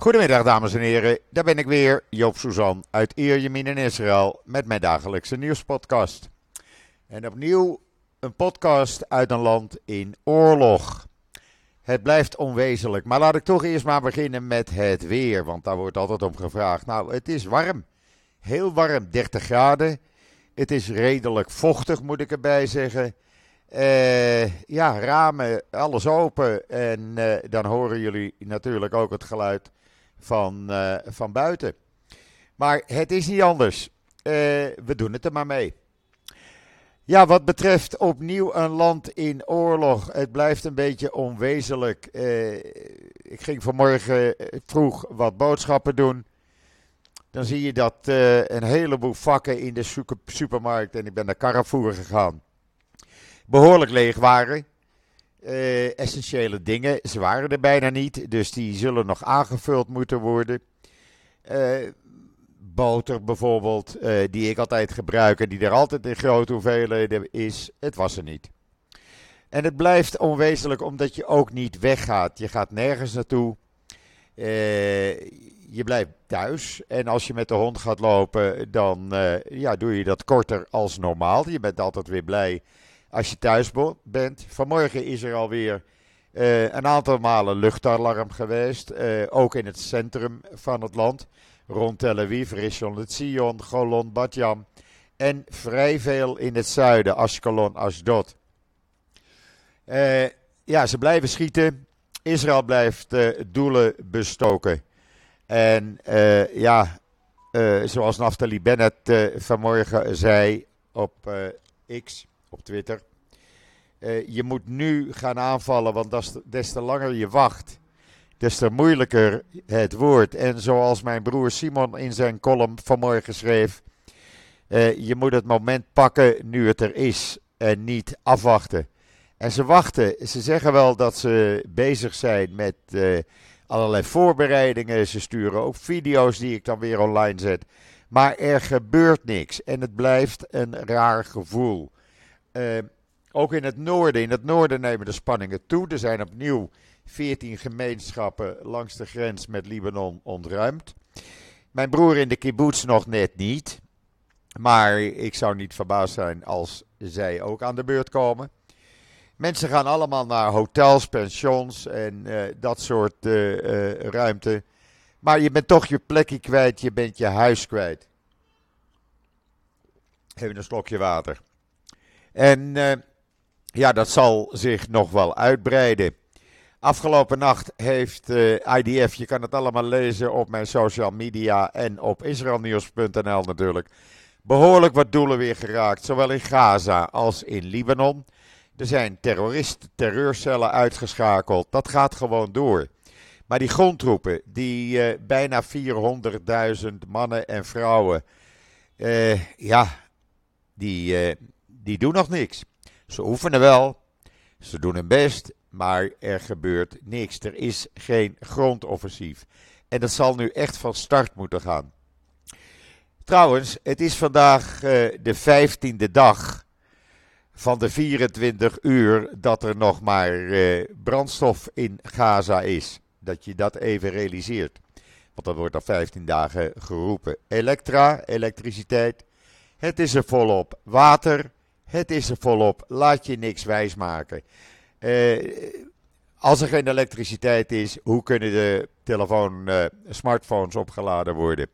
Goedemiddag dames en heren, daar ben ik weer, Joop Suzan uit Ierjemien in Israël met mijn dagelijkse nieuwspodcast. En opnieuw een podcast uit een land in oorlog. Het blijft onwezenlijk, maar laat ik toch eerst maar beginnen met het weer, want daar wordt altijd om gevraagd. Nou, het is warm, heel warm, 30 graden. Het is redelijk vochtig moet ik erbij zeggen. Uh, ja, ramen, alles open en uh, dan horen jullie natuurlijk ook het geluid van, uh, van buiten. Maar het is niet anders. Uh, we doen het er maar mee. Ja, wat betreft opnieuw een land in oorlog. Het blijft een beetje onwezenlijk. Uh, ik ging vanmorgen vroeg wat boodschappen doen. Dan zie je dat een heleboel vakken in de supermarkt, en ik ben naar Carrefour gegaan, behoorlijk leeg waren. Uh, essentiële dingen, ze waren er bijna niet, dus die zullen nog aangevuld moeten worden. Uh, boter bijvoorbeeld, uh, die ik altijd gebruik en die er altijd in grote hoeveelheden is, het was er niet. En het blijft onwezenlijk omdat je ook niet weggaat. Je gaat nergens naartoe. je blijft thuis. En als je met de hond gaat lopen, dan ja, doe je dat korter als normaal. Je bent altijd weer blij als je thuis bent. Vanmorgen is er alweer uh, een aantal malen luchtalarm geweest. Uh, ook in het centrum van het land. Rond Tel Aviv, Rishon LeZion, Golon, Batjam. En vrij veel in het zuiden, Ashkelon, Ashdod. Uh, ja, ze blijven schieten. Israël blijft doelen bestoken. En ja, zoals Naftali Bennett vanmorgen zei op X op Twitter. Uh, je moet nu gaan aanvallen, want des te langer je wacht, des te moeilijker het wordt. En zoals mijn broer Simon in zijn column vanmorgen schreef, uh, je moet het moment pakken nu het er is en niet afwachten. En ze wachten. Ze zeggen wel dat ze bezig zijn met uh, allerlei voorbereidingen. Ze sturen ook video's die ik dan weer online zet. Maar er gebeurt niks en het blijft een raar gevoel. Uh, ook in het noorden. In het noorden nemen de spanningen toe. Er zijn opnieuw 14 gemeenschappen langs de grens met Libanon ontruimd. Mijn broer in de kibbutz nog net niet. Maar ik zou niet verbaasd zijn als zij ook aan de beurt komen. Mensen gaan allemaal naar hotels, pensions en uh, dat soort uh, ruimte. Maar je bent toch je plekje kwijt, je bent je huis kwijt. Even een slokje water. En uh, ja, dat zal zich nog wel uitbreiden. Afgelopen nacht heeft uh, IDF, je kan het allemaal lezen op mijn social media en op israelnieuws.nl natuurlijk, behoorlijk wat doelen weer geraakt, zowel in Gaza als in Libanon. Er zijn terroristen, terreurcellen uitgeschakeld, dat gaat gewoon door. Maar die grondtroepen, die uh, bijna 400.000 mannen en vrouwen, ja, die die doen nog niks. Ze oefenen wel, ze doen hun best, maar er gebeurt niks. Er is geen grondoffensief. En dat zal nu echt van start moeten gaan. Trouwens, het is vandaag uh, de vijftiende dag van de 24 uur dat er nog maar uh, brandstof in Gaza is. Dat je dat even realiseert. Want dat wordt al 15 dagen geroepen. Elektra, elektriciteit, het is er volop. Water, het is er volop. Laat je niks wijsmaken. Uh, als er geen elektriciteit is, hoe kunnen de telefoon, uh, smartphones opgeladen worden?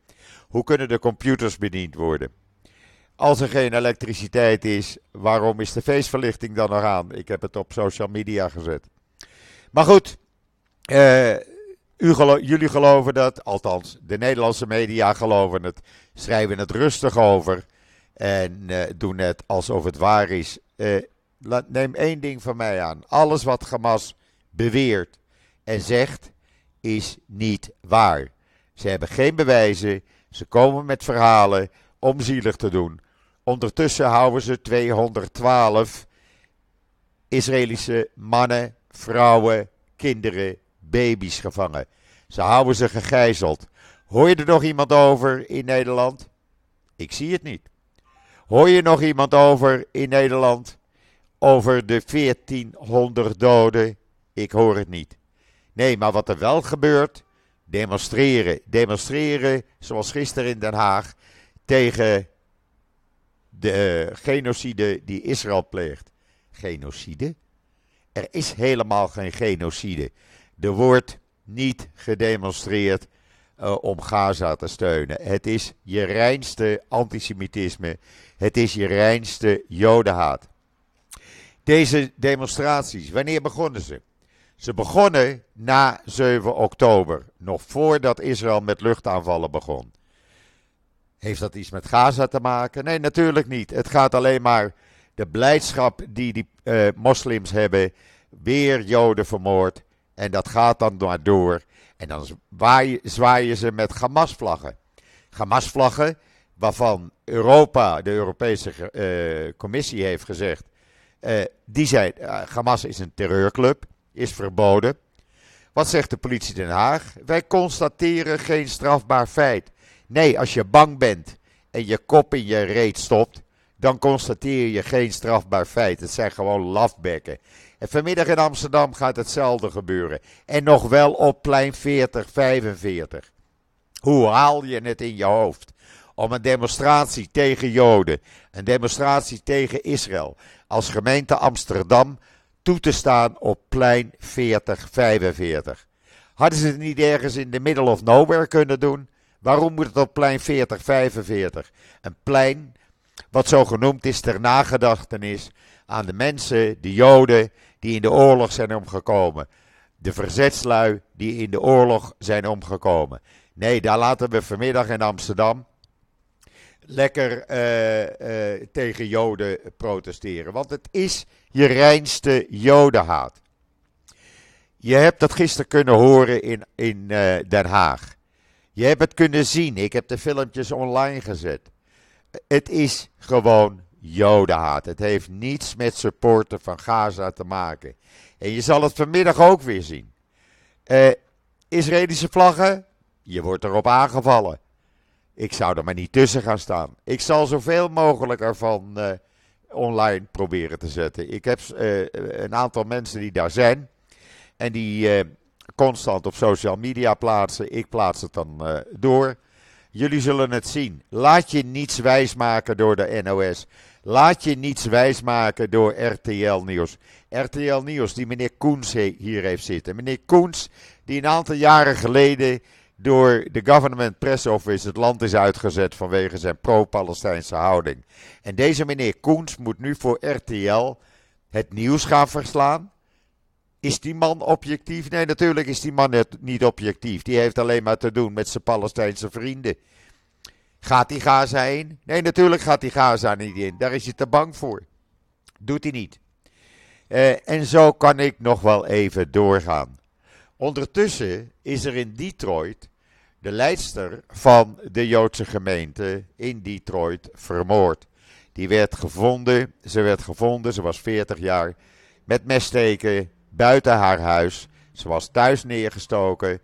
Hoe kunnen de computers bediend worden? Als er geen elektriciteit is, waarom is de feestverlichting dan nog aan? Ik heb het op social media gezet. Maar goed, uh, u jullie geloven dat, althans de Nederlandse media geloven het, schrijven het rustig over. En uh, doe net alsof het waar is. Uh, neem één ding van mij aan. Alles wat Hamas beweert en zegt, is niet waar. Ze hebben geen bewijzen. Ze komen met verhalen om zielig te doen. Ondertussen houden ze 212 Israëlische mannen, vrouwen, kinderen, baby's gevangen. Ze houden ze gegijzeld. Hoor je er nog iemand over in Nederland? Ik zie het niet. Hoor je nog iemand over in Nederland? Over de 1400 doden? Ik hoor het niet. Nee, maar wat er wel gebeurt, demonstreren. Demonstreren, zoals gisteren in Den Haag, tegen de genocide die Israël pleegt. Genocide? Er is helemaal geen genocide. Er wordt niet gedemonstreerd uh, om Gaza te steunen. Het is je reinste antisemitisme. Het is je reinste jodenhaat. Deze demonstraties, wanneer begonnen ze? Ze begonnen na 7 oktober, nog voordat Israël met luchtaanvallen begon. Heeft dat iets met Gaza te maken? Nee, natuurlijk niet. Het gaat alleen maar de blijdschap die die uh, moslims hebben, weer Joden vermoord. En dat gaat dan maar door. En dan zwaaien, ze met Hamas-vlaggen. Hamas-vlaggen waarvan Europa, de Europese uh, Commissie heeft gezegd, uh, die zijn, Hamas is een terreurclub, is verboden. Wat zegt de politie Den Haag? Wij constateren geen strafbaar feit. Nee, als je bang bent en je kop in je reet stopt, dan constateer je geen strafbaar feit. Het zijn gewoon lafbekken. En vanmiddag in Amsterdam gaat hetzelfde gebeuren. En nog wel op plein 40, 45. Hoe haal je het in je hoofd? Om een demonstratie tegen Joden, een demonstratie tegen Israël, als gemeente Amsterdam toe te staan op plein 40, 45. Hadden ze het niet ergens in de middle of nowhere kunnen doen? Waarom moet het op plein 40, 45? Een plein wat zo genoemd is ter nagedachtenis aan de mensen, de Joden, die in de oorlog zijn omgekomen. De verzetslui die in de oorlog zijn omgekomen. Nee, daar laten we vanmiddag in Amsterdam lekker uh, uh, tegen Joden protesteren. Want het is je reinste Jodenhaat. Je hebt dat gisteren kunnen horen in, in uh, Den Haag. Je hebt het kunnen zien. Ik heb de filmpjes online gezet. Het is gewoon Jodenhaat. Het heeft niets met supporten van Gaza te maken. En je zal het vanmiddag ook weer zien. Uh, Israëlische vlaggen, je wordt erop aangevallen. Ik zou er maar niet tussen gaan staan. Ik zal zoveel mogelijk ervan uh, online proberen te zetten. Ik heb uh, een aantal mensen die daar zijn. En die constant op social media plaatsen. Ik plaats het dan door. Jullie zullen het zien. Laat je niets wijsmaken door de NOS. Laat je niets wijsmaken door RTL Nieuws. RTL Nieuws, die meneer Koens hier heeft zitten. Meneer Koens, die een aantal jaren geleden door de Government Press Office het land is uitgezet vanwege zijn pro-Palestijnse houding. En deze meneer Koens moet nu voor RTL het nieuws gaan verslaan. Is die man objectief? Nee, natuurlijk is die man niet objectief. Die heeft alleen maar te doen met zijn Palestijnse vrienden. Gaat hij Gaza in? Nee, natuurlijk gaat hij Gaza niet in. Daar is hij te bang voor. Doet hij niet. Uh, en zo kan ik nog wel even doorgaan. Ondertussen is er in Detroit de leidster van de Joodse gemeente in Detroit vermoord. Die werd gevonden, ze werd gevonden, ze was 40 jaar, met messteken buiten haar huis. Ze was thuis neergestoken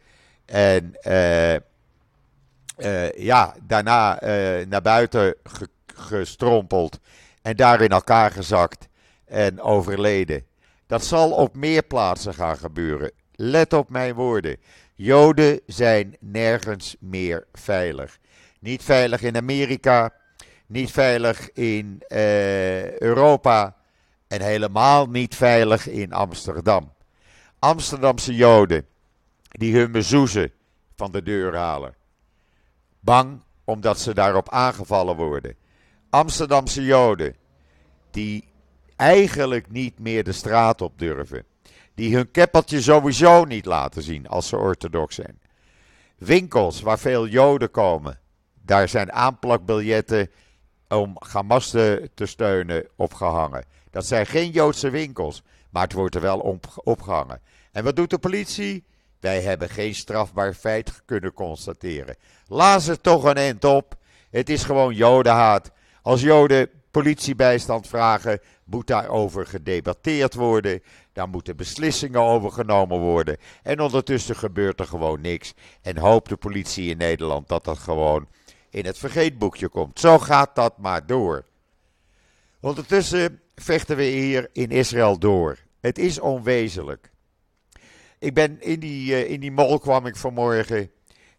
en uh, uh, ja, daarna uh, naar buiten ge gestrompeld en daar in elkaar gezakt en overleden. Dat zal op meer plaatsen gaan gebeuren. Let op mijn woorden. Joden zijn nergens meer veilig. Niet veilig in Amerika, niet veilig in Europa en helemaal niet veilig in Amsterdam. Amsterdamse Joden die hun bezoezen van de deur halen. Bang omdat ze daarop aangevallen worden. Amsterdamse Joden die eigenlijk niet meer de straat op durven. Die hun keppeltje sowieso niet laten zien als ze orthodox zijn. Winkels waar veel Joden komen. Daar zijn aanplakbiljetten om Hamas te, te steunen opgehangen. Dat zijn geen Joodse winkels, maar het wordt er wel op, opgehangen. En wat doet de politie? Wij hebben geen strafbaar feit kunnen constateren. Laat er toch een end op. Het is gewoon jodenhaat. Als joden politiebijstand vragen, moet daarover gedebatteerd worden. Daar moeten beslissingen over genomen worden. En ondertussen gebeurt er gewoon niks. En hoopt de politie in Nederland dat dat gewoon in het vergeetboekje komt. Zo gaat dat maar door. Ondertussen vechten we hier in Israël door. Het is onwezenlijk. Ik ben in die, uh, in die mall kwam ik vanmorgen.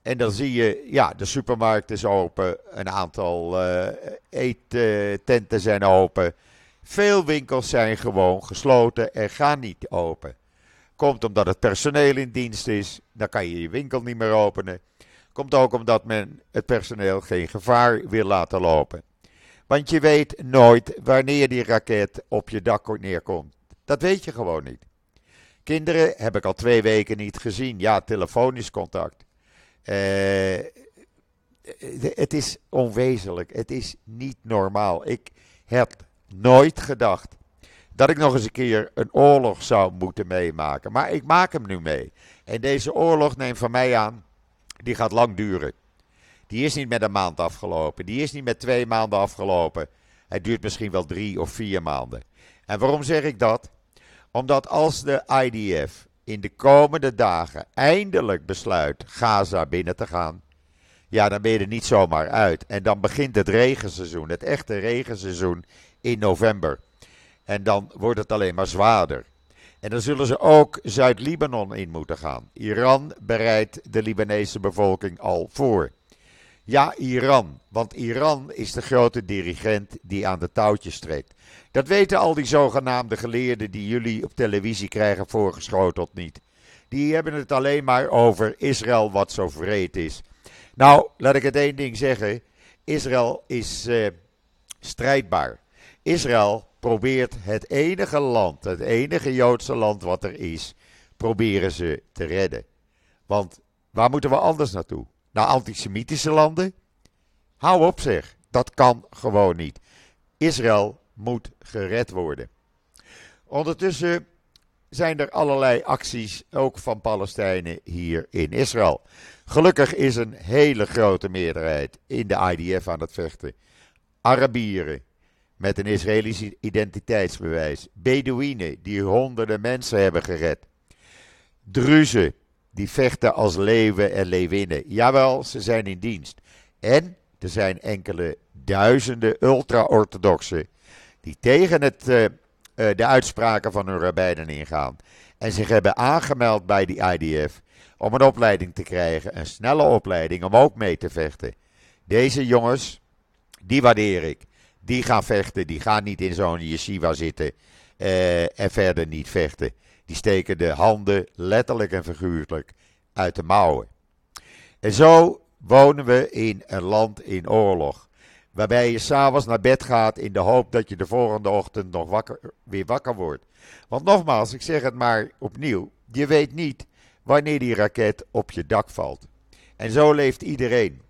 En dan zie je, ja, de supermarkt is open, een aantal uh, eettenten zijn open. Veel winkels zijn gewoon gesloten en gaan niet open. Komt omdat het personeel in dienst is, dan kan je je winkel niet meer openen. Komt ook omdat men het personeel geen gevaar wil laten lopen. Want je weet nooit wanneer die raket op je dak neerkomt. Dat weet je gewoon niet. Kinderen heb ik al twee weken niet gezien. Ja, telefonisch contact. Uh, het is onwezenlijk. Het is niet normaal. Ik heb nooit gedacht dat ik nog eens een keer een oorlog zou moeten meemaken. Maar ik maak hem nu mee. En deze oorlog, neem van mij aan, die gaat lang duren. Die is niet met een maand afgelopen. Die is niet met twee maanden afgelopen. Het duurt misschien wel drie of vier maanden. En waarom zeg ik dat? Omdat als de IDF in de komende dagen eindelijk besluit Gaza binnen te gaan, ja, dan ben je er niet zomaar uit. En dan begint het regenseizoen, het echte regenseizoen in november. En dan wordt het alleen maar zwaarder. En dan zullen ze ook Zuid-Libanon in moeten gaan. Iran bereidt de Libanese bevolking al voor. Ja, Iran. Want Iran is de grote dirigent die aan de touwtjes trekt. Dat weten al die zogenaamde geleerden die jullie op televisie krijgen voorgeschoteld niet. Die hebben het alleen maar over Israël wat zo vreed is. Nou, laat ik het één ding zeggen. Israël is uh, strijdbaar. Israël probeert het enige land, het enige Joodse land wat er is, proberen ze te redden. Want waar moeten we anders naartoe? Naar antisemitische landen? Hou op zeg, dat kan gewoon niet. Israël moet gered worden. Ondertussen zijn er allerlei acties, ook van Palestijnen hier in Israël. Gelukkig is een hele grote meerderheid in de IDF aan het vechten. Arabieren met een Israëlisch identiteitsbewijs. Bedouinen die honderden mensen hebben gered. Druzen die vechten als leeuwen en leeuwinnen. Jawel, ze zijn in dienst. En er zijn enkele duizenden ultra-orthodoxen die tegen het, uh, uh, de uitspraken van hun rabbijnen ingaan. En zich hebben aangemeld bij die IDF om een opleiding te krijgen, een snelle opleiding om ook mee te vechten. Deze jongens, die waardeer ik. Die gaan vechten, die gaan niet in zo'n yeshiva zitten uh, en verder niet vechten. Die steken de handen letterlijk en figuurlijk uit de mouwen. En zo wonen we in een land in oorlog. Waarbij je s'avonds naar bed gaat in de hoop dat je de volgende ochtend nog wakker, weer wakker wordt. Want nogmaals, ik zeg het maar opnieuw. Je weet niet wanneer die raket op je dak valt. En zo leeft iedereen.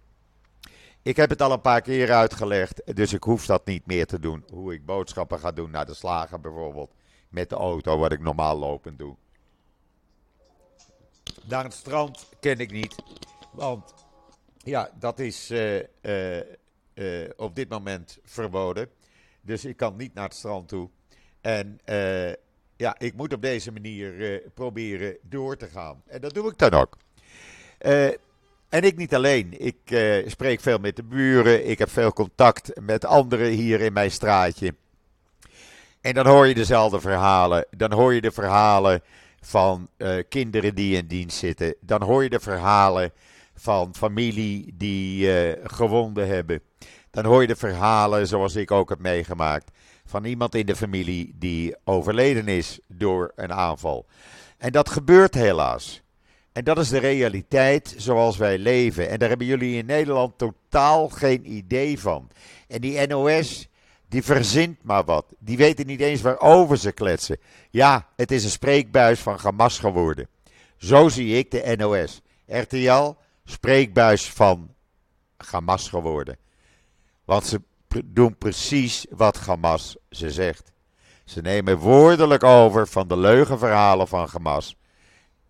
Ik heb het al een paar keer uitgelegd, dus ik hoef dat niet meer te doen. Hoe ik boodschappen ga doen naar de slager bijvoorbeeld. Met de auto, wat ik normaal lopend doe. Naar het strand ken ik niet. Want ja, dat is uh, uh, uh, op dit moment verboden. Dus ik kan niet naar het strand toe. En ja, ik moet op deze manier proberen door te gaan. En dat doe ik dan ook. en ik niet alleen. Ik spreek veel met de buren. Ik heb veel contact met anderen hier in mijn straatje. En dan hoor je dezelfde verhalen. Dan hoor je de verhalen van uh, kinderen die in dienst zitten. Dan hoor je de verhalen van familie die uh, gewonden hebben. Dan hoor je de verhalen, zoals ik ook heb meegemaakt, van iemand in de familie die overleden is door een aanval. En dat gebeurt helaas. En dat is de realiteit zoals wij leven. En daar hebben jullie in Nederland totaal geen idee van. En die NOS, die verzint maar wat. Die weten niet eens waarover ze kletsen. Ja, het is een spreekbuis van Hamas geworden. Zo zie ik de NOS. RTL, spreekbuis van Hamas geworden. Want ze doen precies wat Hamas ze zegt. Ze nemen woordelijk over van de leugenverhalen van Hamas.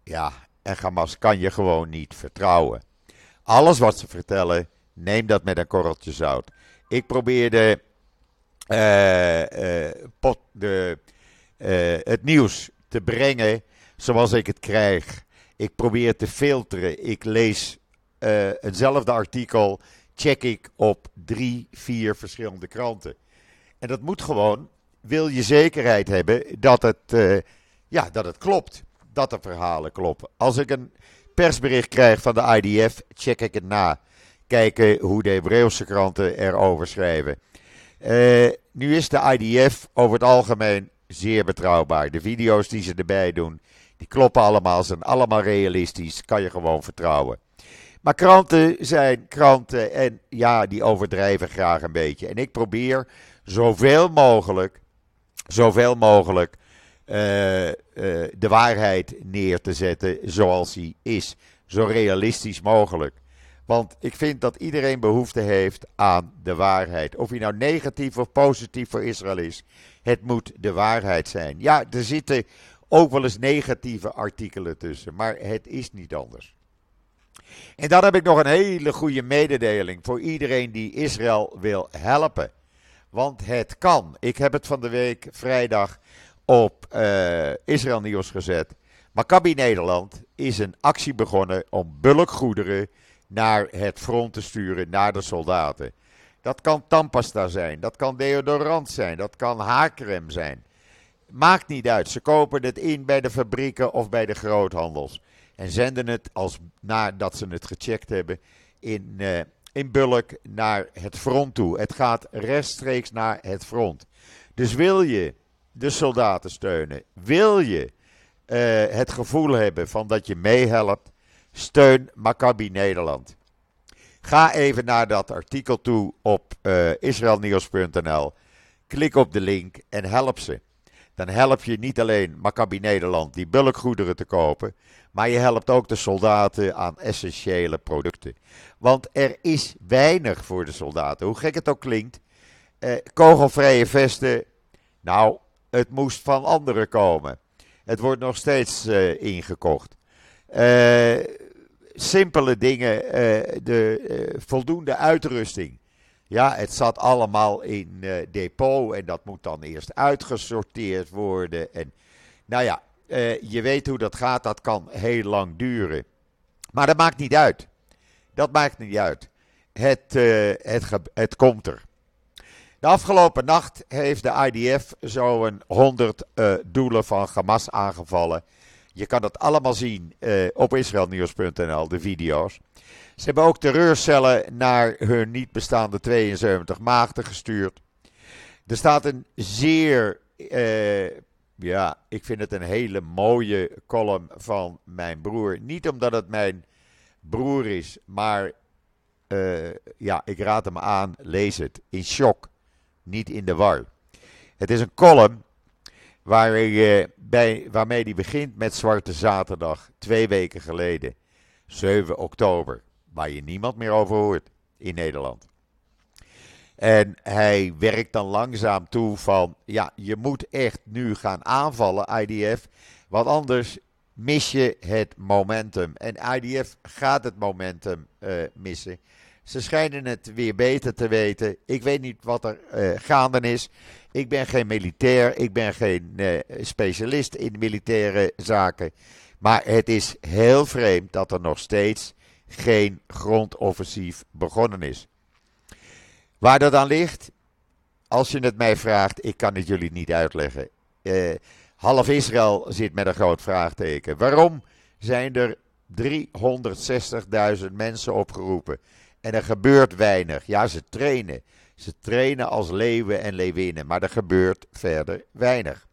Ja, en Hamas kan je gewoon niet vertrouwen. Alles wat ze vertellen, neem dat met een korreltje zout. Ik probeerde pot, de, uh, het nieuws te brengen zoals ik het krijg. Ik probeer te filteren. Ik lees hetzelfde artikel, check ik op drie, vier verschillende kranten. En dat moet gewoon, wil je zekerheid hebben dat het, ja, dat het klopt. Dat de verhalen kloppen. Als ik een persbericht krijg van de IDF, check ik het na. Kijken hoe de Hebreeuwse kranten erover schrijven. Uh, nu is de IDF over het algemeen zeer betrouwbaar. De video's die ze erbij doen, die kloppen allemaal, zijn allemaal realistisch, kan je gewoon vertrouwen. Maar kranten zijn kranten en ja, die overdrijven graag een beetje. En ik probeer zoveel mogelijk, zoveel mogelijk uh, uh, de waarheid neer te zetten zoals die is. Zo realistisch mogelijk. Want ik vind dat iedereen behoefte heeft aan de waarheid. Of hij nou negatief of positief voor Israël is. Het moet de waarheid zijn. Ja, er zitten ook wel eens negatieve artikelen tussen. Maar het is niet anders. En dan heb ik nog een hele goede mededeling voor iedereen die Israël wil helpen. Want het kan. Ik heb het van de week vrijdag op uh, Israël Nieuws gezet. Maccabi Nederland is een actie begonnen om bulkgoederen naar het front te sturen, naar de soldaten. Dat kan tandpasta zijn, dat kan deodorant zijn, dat kan haarcrème zijn. Maakt niet uit, ze kopen het in bij de fabrieken of bij de groothandels. En zenden het als, nadat ze het gecheckt hebben in, uh, in bulk naar het front toe. Het gaat rechtstreeks naar het front. Dus wil je de soldaten steunen, wil je uh, het gevoel hebben van dat je meehelpt, Steun Maccabi Nederland. Ga even naar dat artikel toe op uh, israelnieuws.nl. Klik op de link en help ze. Dan help je niet alleen Maccabi Nederland die bulkgoederen te kopen, maar je helpt ook de soldaten aan essentiële producten. Want er is weinig voor de soldaten, hoe gek het ook klinkt. Uh, kogelvrije vesten, nou, het moest van anderen komen. Het wordt nog steeds uh, ingekocht. Uh, simpele dingen, uh, de uh, voldoende uitrusting. Ja, het zat allemaal in uh, depot en dat moet dan eerst uitgesorteerd worden. En nou ja, je weet hoe dat gaat, dat kan heel lang duren. Maar dat maakt niet uit. Dat maakt niet uit. Het, het, het komt er. De afgelopen nacht heeft de IDF zo'n 100 doelen van Hamas aangevallen. Je kan dat allemaal zien uh, op israelnieuws.nl, de video's. Ze hebben ook terreurcellen naar hun niet bestaande 72 maagden gestuurd. Er staat een zeer, uh, ja, ik vind het een hele mooie column van mijn broer. Niet omdat het mijn broer is, maar uh, ja, ik raad hem aan, lees het. In shock, niet in de war. Het is een column bij, waarmee hij begint met Zwarte Zaterdag, twee weken geleden, 7 oktober, waar je niemand meer over hoort in Nederland. En hij werkt dan langzaam toe van, ja, je moet echt nu gaan aanvallen, IDF, want anders mis je het momentum. En IDF gaat het momentum uh, missen. Ze schijnen het weer beter te weten. Ik weet niet wat er uh, gaande is. Ik ben geen militair, ik ben geen uh, specialist in militaire zaken. Maar het is heel vreemd dat er nog steeds geen grondoffensief begonnen is. Waar dat aan ligt, als je het mij vraagt, ik kan het jullie niet uitleggen. Uh, half Israël zit met een groot vraagteken. Waarom zijn er 360.000 mensen opgeroepen? En er gebeurt weinig. Ja, ze trainen. Ze trainen als leeuwen en leeuwinnen, maar er gebeurt verder weinig.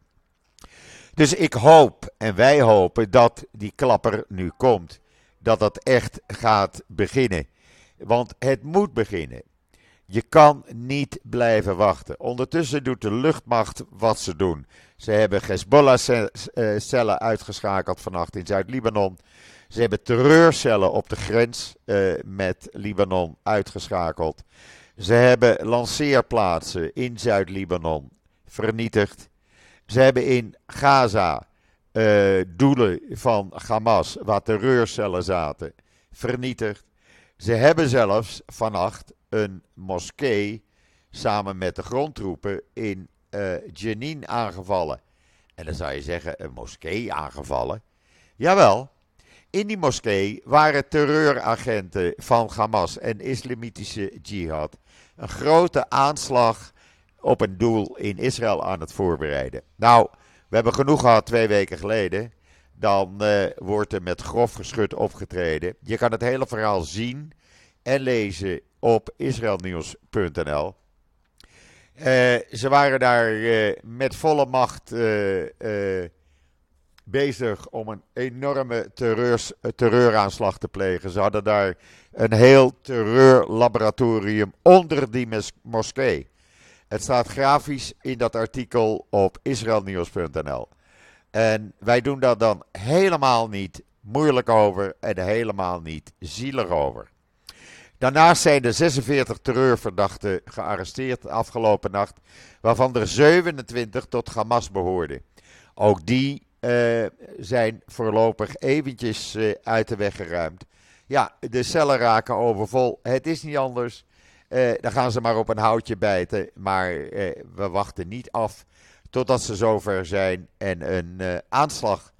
Dus ik hoop en wij hopen dat die klapper nu komt. Dat dat echt gaat beginnen. Want het moet beginnen. Je kan niet blijven wachten. Ondertussen doet de luchtmacht wat ze doen. Ze hebben Hezbollah-cellen uitgeschakeld vannacht in Zuid-Libanon. Ze hebben terreurcellen op de grens uh, met Libanon uitgeschakeld. Ze hebben lanceerplaatsen in Zuid-Libanon vernietigd. Ze hebben in Gaza uh, doelen van Hamas, waar terreurcellen zaten, vernietigd. Ze hebben zelfs vannacht een moskee samen met de grondtroepen in uh, Jenin aangevallen. En dan zou je zeggen, een moskee aangevallen? Jawel, in die moskee waren terreuragenten van Hamas en islamitische jihad een grote aanslag op een doel in Israël aan het voorbereiden. Nou, we hebben genoeg gehad twee weken geleden. dan uh, wordt er met grof geschut opgetreden. Je kan het hele verhaal zien en lezen op israelnieuws.nl. Uh, ze waren daar uh, met volle macht bezig om een enorme terreurs, terreuraanslag te plegen. Ze hadden daar een heel terreurlaboratorium onder die moskee. Het staat grafisch in dat artikel op israelnieuws.nl. En wij doen daar dan helemaal niet moeilijk over en helemaal niet zielig over. Daarnaast zijn er 46 terreurverdachten gearresteerd afgelopen nacht, waarvan er 27 tot Hamas behoorden. Ook die uh, zijn voorlopig eventjes uh, uit de weg geruimd. Ja, de cellen raken overvol. Het is niet anders. Uh, dan gaan ze maar op een houtje bijten. Maar we wachten niet af totdat ze zover zijn en een aanslag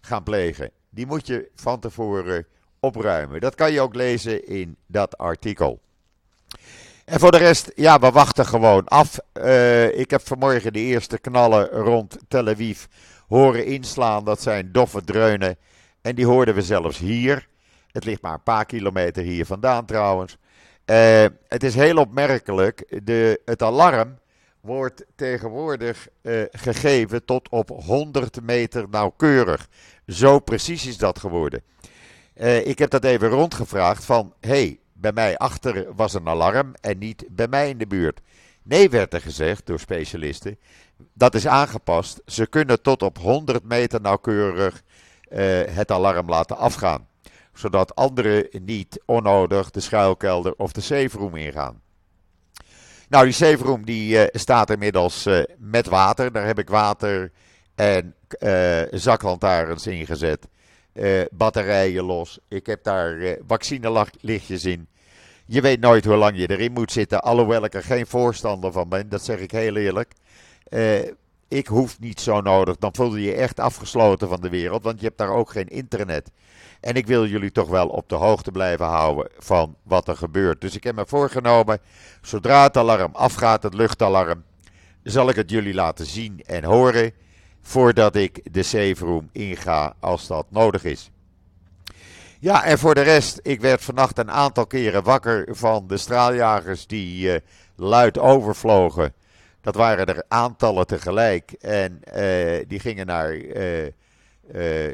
gaan plegen. Die moet je van tevoren opruimen. Dat kan je ook lezen in dat artikel. En voor de rest, ja, we wachten gewoon af. ik heb vanmorgen de eerste knallen rond Tel Aviv horen inslaan. Dat zijn doffe dreunen. En die hoorden we zelfs hier. Het ligt maar een paar kilometer hier vandaan trouwens. Uh, het is heel opmerkelijk. De, het alarm wordt tegenwoordig uh, gegeven tot op 100 meter nauwkeurig. Zo precies is dat geworden. Uh, ik heb dat even rondgevraagd van, hey, bij mij achter was een alarm en niet bij mij in de buurt. Nee, werd er gezegd door specialisten. Dat is aangepast. Ze kunnen tot op 100 meter nauwkeurig uh, het alarm laten afgaan. Zodat anderen niet onnodig de schuilkelder of de safe ingaan. Nou, die safe die, uh, staat inmiddels uh, met water. Daar heb ik water en zaklantaarns ingezet. batterijen los. Ik heb daar vaccinelichtjes in. Je weet nooit hoe lang je erin moet zitten. Alhoewel ik er geen voorstander van ben, dat zeg ik heel eerlijk. Uh, ik hoef niet zo nodig. Dan voel je je echt afgesloten van de wereld, want je hebt daar ook geen internet. En ik wil jullie toch wel op de hoogte blijven houden van wat er gebeurt. Dus ik heb me voorgenomen, zodra het alarm afgaat, het luchtalarm, zal ik het jullie laten zien en horen. Voordat ik de safe room inga als dat nodig is. Ja, en voor de rest, ik werd vannacht een aantal keren wakker van de straaljagers die uh, luid overvlogen dat waren er aantallen tegelijk. En uh, die gingen naar uh,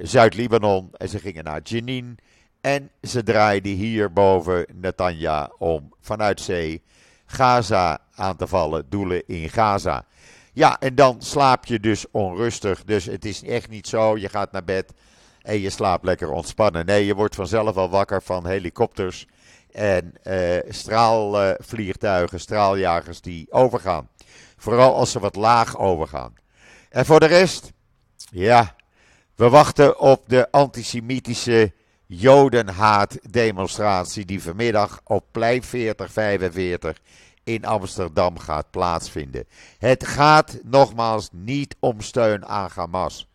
Zuid-Libanon en ze gingen naar Jenin. En ze draaiden hier boven Netanya om vanuit zee Gaza aan te vallen, doelen in Gaza. Ja, en dan slaap je dus onrustig. Dus het is echt niet zo, je gaat naar bed en je slaapt lekker ontspannen. Nee, je wordt vanzelf al wakker van helikopters en straalvliegtuigen, straaljagers die overgaan. Vooral als ze wat laag overgaan. En voor de rest, ja, we wachten op de antisemitische Jodenhaat-demonstratie die vanmiddag op plein 4045 in Amsterdam gaat plaatsvinden. Het gaat nogmaals niet om steun aan Hamas.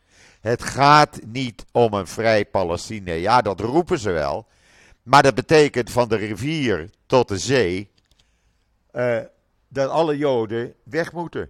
Het gaat niet om een vrij Palestina. Ja, dat roepen ze wel. Maar dat betekent van de rivier tot de zee. Uh, dat alle Joden weg moeten.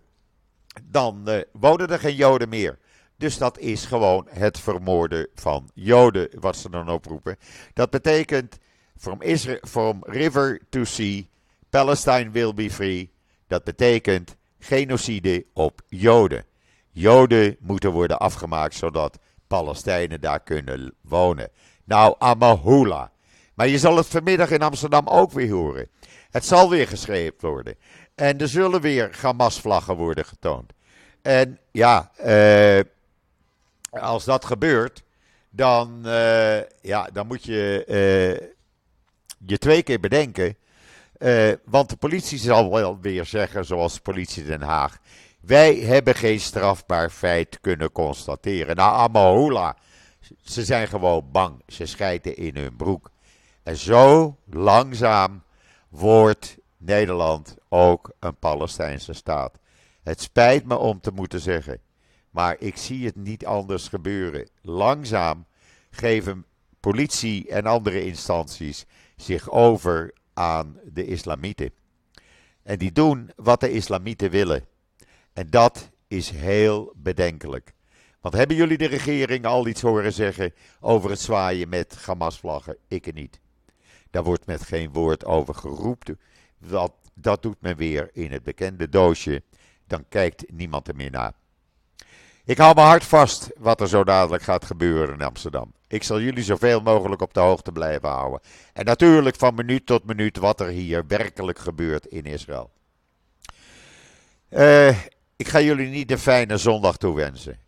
Dan uh, wonen er geen Joden meer. Dus dat is gewoon het vermoorden van Joden, wat ze dan oproepen. Dat betekent from, Israel, from river to sea, Palestine will be free. Dat betekent genocide op Joden. Joden moeten worden afgemaakt zodat Palestijnen daar kunnen wonen. Nou, Amahula. Maar je zal het vanmiddag in Amsterdam ook weer horen. Het zal weer geschreven worden. En er zullen weer Hamas-vlaggen worden getoond. En ja, uh, als dat gebeurt, dan, uh, ja, dan moet je uh, je twee keer bedenken. want de politie zal wel weer zeggen, zoals de politie Den Haag. Wij hebben geen strafbaar feit kunnen constateren. Nou, Amahula, ze zijn gewoon bang. Ze schijten in hun broek. En zo langzaam wordt Nederland ook een Palestijnse staat. Het spijt me om te moeten zeggen, maar ik zie het niet anders gebeuren. Langzaam geven politie en andere instanties zich over aan de islamieten. En die doen wat de islamieten willen. En dat is heel bedenkelijk. Want hebben jullie de regering al iets horen zeggen over het zwaaien met Hamas-vlaggen? Ik niet. Daar wordt met geen woord over geroepen. Dat, dat doet men weer in het bekende doosje. Dan kijkt niemand er meer naar. Ik hou mijn hart vast wat er zo dadelijk gaat gebeuren in Amsterdam. Ik zal jullie zoveel mogelijk op de hoogte blijven houden. En natuurlijk van minuut tot minuut wat er hier werkelijk gebeurt in Israël. Uh, ik ga jullie niet een fijne zondag toewensen.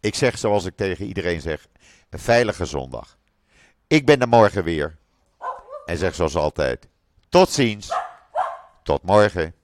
Ik zeg zoals ik tegen iedereen zeg: een veilige zondag. Ik ben er morgen weer. En zeg zoals altijd: tot ziens. Tot morgen.